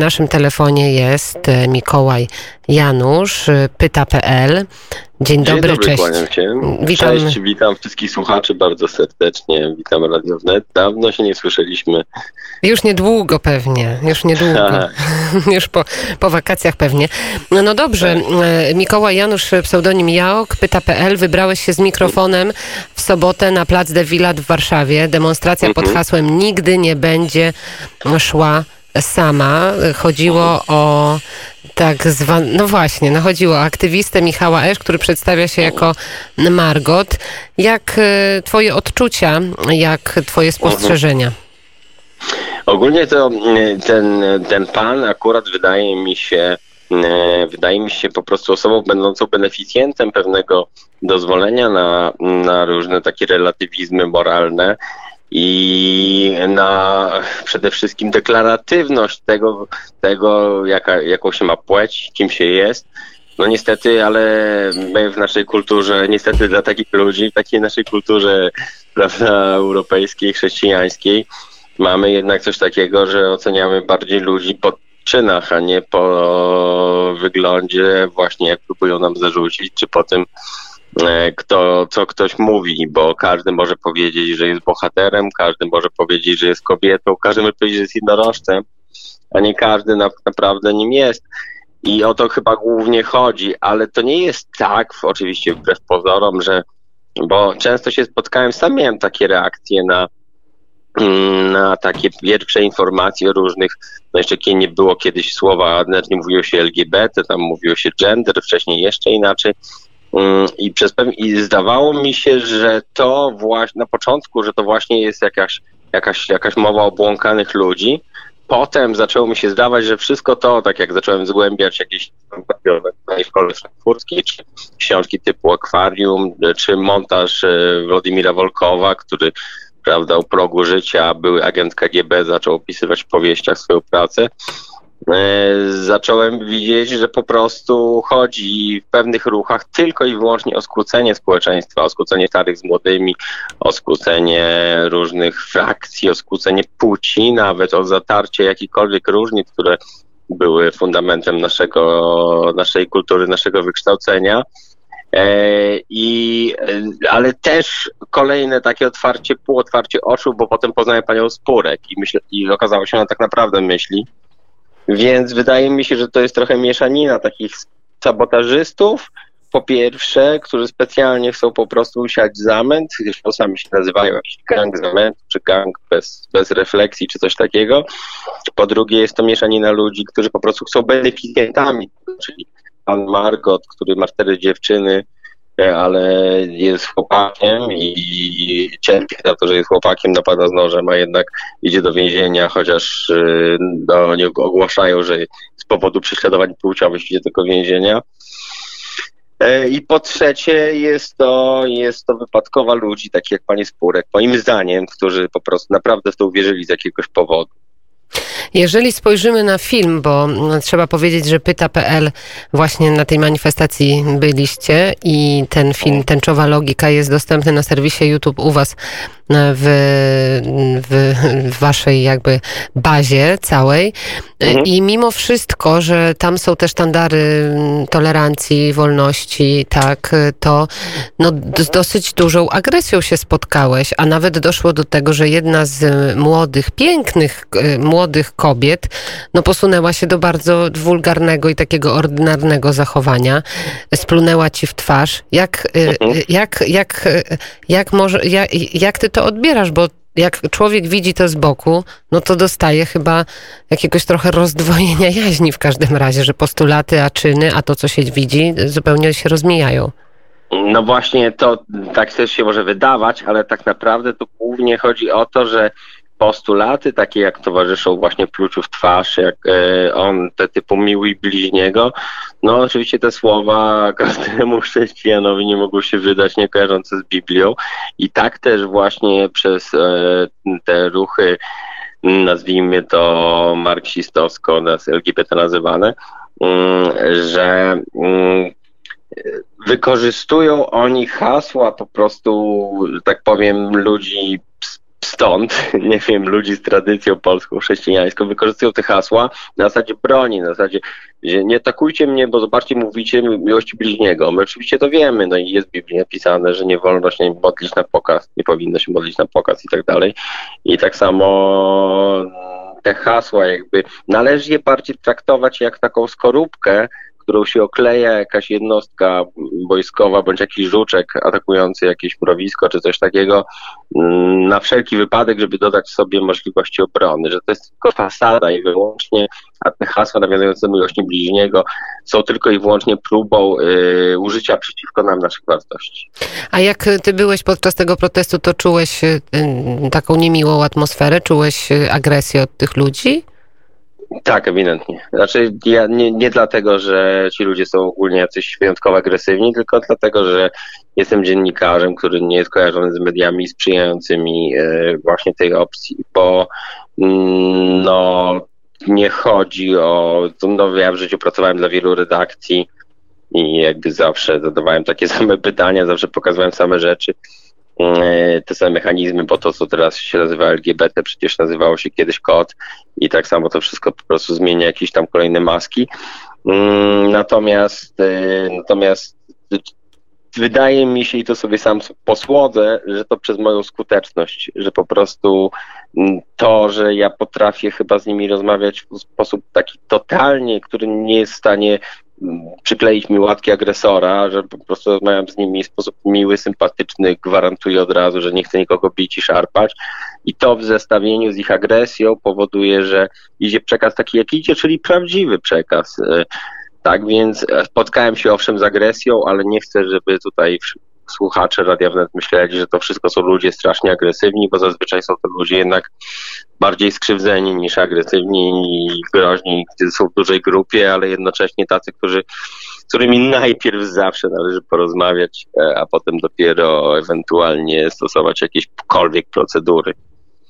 W naszym telefonie jest e, Mikołaj Janusz, e, pyta.pl. Dzień dobry, Dzień dobry cześć. Witam. Cześć, witam wszystkich słuchaczy bardzo serdecznie. Witam Radio Wnet. Dawno się nie słyszeliśmy. Już niedługo pewnie, już niedługo. Tak. już po, po wakacjach pewnie. No, no dobrze, e, Mikołaj Janusz, pseudonim Jaok, pyta.pl. Wybrałeś się z mikrofonem w sobotę na Plac de Wilat w Warszawie. Demonstracja pod Mhm. hasłem Nigdy nie będzie szła sama. Chodziło o tak zwane, no właśnie, no chodziło o aktywistę Michała Esz, który przedstawia się jako Margot. Jak e, twoje odczucia, jak twoje spostrzeżenia? Ogólnie to mm, ten, ten pan akurat wydaje mi się, mm, wydaje mi się po prostu osobą będącą beneficjentem pewnego dozwolenia na, na różne takie relatywizmy moralne i na przede wszystkim deklaratywność tego, tego jaka, jaką się ma płeć, kim się jest. No niestety, ale my w naszej kulturze, niestety dla takich ludzi, w takiej naszej kulturze prawda, europejskiej, chrześcijańskiej, mamy jednak coś takiego, że oceniamy bardziej ludzi po czynach, a nie po wyglądzie, właśnie jak próbują nam zarzucić, czy po tym, kto, co ktoś mówi, bo każdy może powiedzieć, że jest bohaterem, każdy może powiedzieć, że jest kobietą, każdy może powiedzieć, że jest jednorożcem, a nie każdy na, naprawdę nim jest. I o to chyba głównie chodzi, ale to nie jest tak, oczywiście wbrew pozorom, że, bo często się spotkałem, sam miałem takie reakcje na, mm, na takie pierwsze informacje o różnych, no jeszcze kiedy nie było kiedyś słowa, nawet nie mówiło się LGBT, tam mówiło się gender, wcześniej jeszcze inaczej. Mm, I przez pewien, i zdawało mi się, że to właśnie na początku, że to właśnie jest jakaś, jakaś, jakaś mowa o błąkanych ludzi. Potem zaczęło mi się zdawać, że wszystko to, tak jak zacząłem zgłębiać jakieś w szkole frankfurskiej, czy książki typu Akwarium, czy montaż e, Władimira Wolkowa, który prawda, u progu życia były agent KGB, zaczął opisywać w powieściach swoją pracę. E, Zacząłem widzieć, że po prostu chodzi w pewnych ruchach tylko i wyłącznie o skłócenie społeczeństwa, o skłócenie starych z młodymi, o skłócenie różnych frakcji, o skłócenie płci, nawet o zatarcie jakichkolwiek różnic, które były fundamentem naszego, naszej kultury, naszego wykształcenia. E, I, ale też kolejne takie otwarcie, półotwarcie oczu, bo potem poznałem panią Spurek i, myślę, i okazało się, że ona tak naprawdę myśli. Więc wydaje mi się, że to jest trochę mieszanina takich sabotażystów, po pierwsze, którzy specjalnie chcą po prostu usiać zamęt, zresztą sami się nazywają jakiś gang zamęt, czy gang bez, bez refleksji, czy coś takiego. Po drugie, jest to mieszanina ludzi, którzy po prostu chcą beneficjentami, czyli pan Margot, który ma cztery dziewczyny, e, ale jest chłopakiem i cierpi za to, że jest chłopakiem, napada z nożem, a jednak idzie do więzienia, chociaż e, do niego ogłaszają, że z powodu prześladowań płciowych idzie do więzienia. E, I po trzecie jest to, jest to wypadkowa ludzi, takich jak pani Spurek, moim zdaniem, którzy po prostu naprawdę w to uwierzyli z jakiegoś powodu. Jeżeli spojrzymy na film, bo no, trzeba powiedzieć, że pyta.pl właśnie na tej manifestacji byliście i ten film Tęczowa Logika jest dostępny na serwisie YouTube u was e, w, w, w waszej jakby bazie całej E, Mhm. i mimo wszystko, że tam są te sztandary mm, tolerancji, wolności, tak, e, to no, z dosyć dużą agresją się spotkałeś, a nawet doszło do tego, że jedna z młodych, pięknych e, młodych kobiet, no posunęła się do bardzo wulgarnego i takiego ordynarnego zachowania, splunęła ci w twarz. Jak, e, Mhm. jak, jak, jak, może, jak, jak ty to odbierasz, bo jak człowiek widzi to z boku, no to dostaje chyba jakiegoś trochę rozdwojenia jaźni w każdym razie, że postulaty, a czyny, a to, co się widzi, zupełnie się rozmijają. No właśnie to tak też się może wydawać, ale tak naprawdę tu głównie chodzi o to, że postulaty takie jak towarzyszą właśnie pluciu w twarz, jak e, on, te typu miły bliźniego, no oczywiście te słowa każdemu chrześcijanowi nie mogą się wydać nie kojarzące z Biblią. I tak też właśnie przez e, te ruchy nazwijmy to marksistowsko, LGBT nazywane, mm, że mm, wykorzystują oni hasła po prostu, tak powiem, ludzi stąd, nie wiem, ludzi z tradycją polską, chrześcijańską, wykorzystują te hasła na zasadzie broni, na zasadzie, nie atakujcie mnie, bo zobaczcie, mówicie miłości bliźniego. My oczywiście to wiemy, no i jest w Biblii napisane, że nie wolno się modlić na pokaz, nie powinno się modlić na pokaz i tak dalej. I tak samo te hasła jakby należy je bardziej traktować jak taką skorupkę, którą się okleja jakaś jednostka wojskowa bądź jakiś żuczek atakujący jakieś mrowisko czy coś takiego mm, na wszelki wypadek, żeby dodać sobie możliwości obrony, że to jest tylko fasada i wyłącznie, a te hasła nawiązujące do miłości bliźniego są tylko i wyłącznie próbą y, użycia przeciwko nam naszych wartości. A jak ty byłeś podczas tego protestu, to czułeś y, taką niemiłą atmosferę, czułeś y, agresję od tych ludzi? Tak, ewidentnie. Znaczy, ja nie, nie dlatego, że ci ludzie są ogólnie jacyś wyjątkowo agresywni, tylko dlatego, że jestem dziennikarzem, który nie jest kojarzony z mediami sprzyjającymi e, właśnie tej opcji, bo mm, no, nie chodzi o. No, ja w życiu pracowałem dla wielu redakcji i jakby zawsze zadawałem takie same pytania, zawsze pokazywałem same rzeczy. E, te same mechanizmy, bo to, co teraz się nazywa LGBT, przecież nazywało się kiedyś kod i tak samo to wszystko po prostu zmienia jakieś tam kolejne maski. Mm, natomiast, e, natomiast wydaje mi się, i to sobie sam posłodzę, że to przez moją skuteczność, że po prostu mm, to, że ja potrafię chyba z nimi rozmawiać w sposób taki totalnie, który nie jest w stanie przykleić mi łatki agresora, że po prostu rozmawiam z nimi w sposób miły, sympatyczny, gwarantuję od razu, że nie chcę nikogo bić i szarpać. I to w zestawieniu z ich agresją powoduje, że idzie przekaz taki, jak idzie, czyli prawdziwy przekaz. Tak więc spotkałem się owszem z agresją, ale nie chcę, żeby tutaj słuchacze Radia Wnet myśleli, że to wszystko są ludzie strasznie agresywni, bo zazwyczaj są to ludzie jednak bardziej skrzywdzeni niż agresywni i groźni, którzy są w dużej grupie, ale jednocześnie tacy, którzy, z którymi najpierw zawsze należy porozmawiać, e, a potem dopiero ewentualnie stosować jakiekolwiek procedury.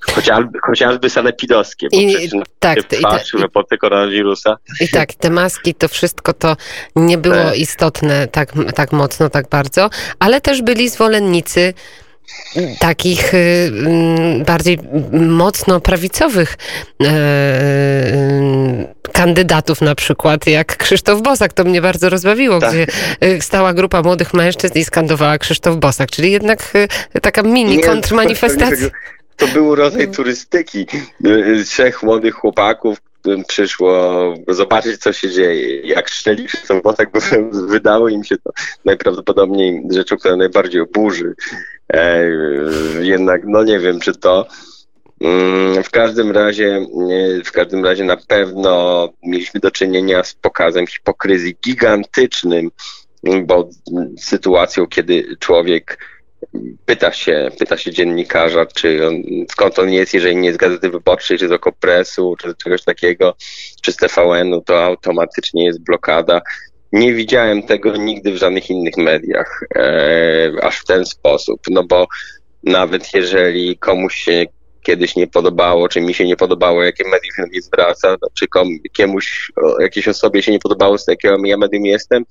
Chociażby, chociażby sanepidowskie, bo I, tak, patrzymy po te koronawirusa. I tak, te maski, to wszystko to nie było tak. istotne tak, tak mocno, tak bardzo, ale też byli zwolennicy takich y, mm, bardziej mocno prawicowych y, y, kandydatów na przykład, jak Krzysztof Bosak. To mnie bardzo rozbawiło, tak. gdzie stała grupa młodych mężczyzn i skandowała Krzysztof Bosak, czyli jednak taka mini kontrmanifestacja. To był rodzaj turystyki. Trzech młodych chłopaków, przyszło zobaczyć, co się dzieje. Jak szczeli Krzysztof Bosak, bo wydało im się to najprawdopodobniej rzeczą, która najbardziej oburzy E, jednak, no nie wiem, czy to. Mm, w każdym razie, w każdym razie na pewno mieliśmy do czynienia z pokazem hipokryzji gigantycznym, bo sytuacją, kiedy człowiek pyta się, pyta się dziennikarza, czy on, skąd on jest, jeżeli nie z Gazety Wyborczej, czy z Okopresu, czy z czegoś takiego, czy z TVN-u, to automatycznie jest blokada. Nie widziałem tego nigdy w żadnych innych mediach, e, aż w ten sposób, no bo nawet jeżeli komuś się kiedyś nie podobało, czy mi się nie podobało, jakie medium mnie zwraca, no, czy komuś, jakiejś osobie się nie podobało, z jakiego ja medium jestem,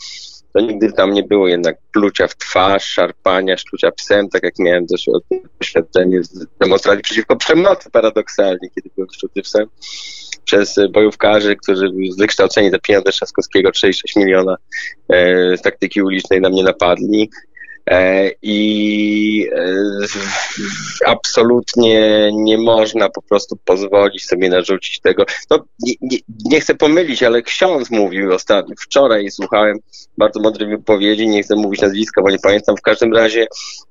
to nigdy tam nie było jednak plucia w twarz, szarpania, sztucia psem, tak jak miałem doświadczenie z demonstracji przeciwko przemocy paradoksalnie, kiedy byłem szczuty psem przez bojówkarzy, którzy wykształceni za pieniądze Trzaskowskiego 36 miliona e, z taktyki ulicznej na mnie napadli. E, I e, absolutnie nie można po prostu pozwolić sobie narzucić tego. No, nie, nie, nie, chcę pomylić, ale ksiądz mówił ostatnio, wczoraj słuchałem bardzo mądrej wypowiedzi, nie chcę mówić nazwiska, bo nie pamiętam. W każdym razie,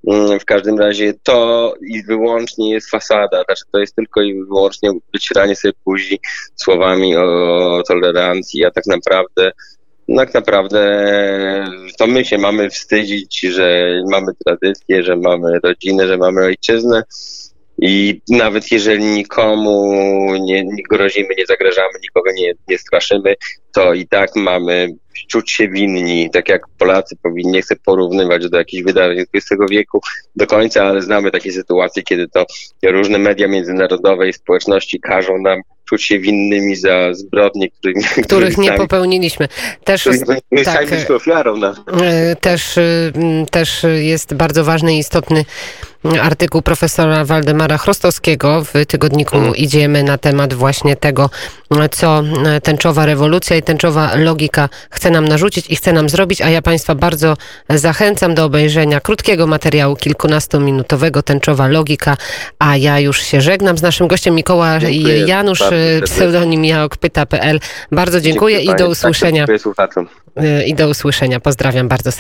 mm, w każdym razie to i wyłącznie jest fasada, znaczy to jest tylko i wyłącznie wycieranie sobie buzi słowami o tolerancji, a tak naprawdę tak naprawdę to my się mamy wstydzić, że mamy tradycję, że mamy rodzinę, że mamy ojczyznę. I nawet jeżeli nikomu nie, nie grozimy, nie zagrażamy, nikogo nie, nie straszymy, to i tak mamy czuć się winni, tak jak Polacy powinni, nie chcę porównywać do jakichś wydarzeń XX wieku do końca, ale znamy takie sytuacje, kiedy to różne media międzynarodowe i społeczności każą nam czuć się winnymi za zbrodnie, którymi, których nie sami, popełniliśmy. Też, my tak, ofiarą. E, też, y, też jest bardzo ważny i istotny artykuł profesora Waldemara Chrostowskiego w tygodniku Mhm. Idziemy na temat właśnie tego, co tęczowa rewolucja i tęczowa logika chce nam narzucić i chce nam zrobić, a ja Państwa bardzo zachęcam do obejrzenia krótkiego materiału, kilkunastominutowego, tęczowa logika, a ja już się żegnam z naszym gościem Mikołaj Dziękuję Janusz, y, pseudonim jaokpyta.pl. Bardzo dziękuję i do tak, usłyszenia. Dziękuję słuchaczom. Y, I do usłyszenia. Pozdrawiam bardzo serdecznie.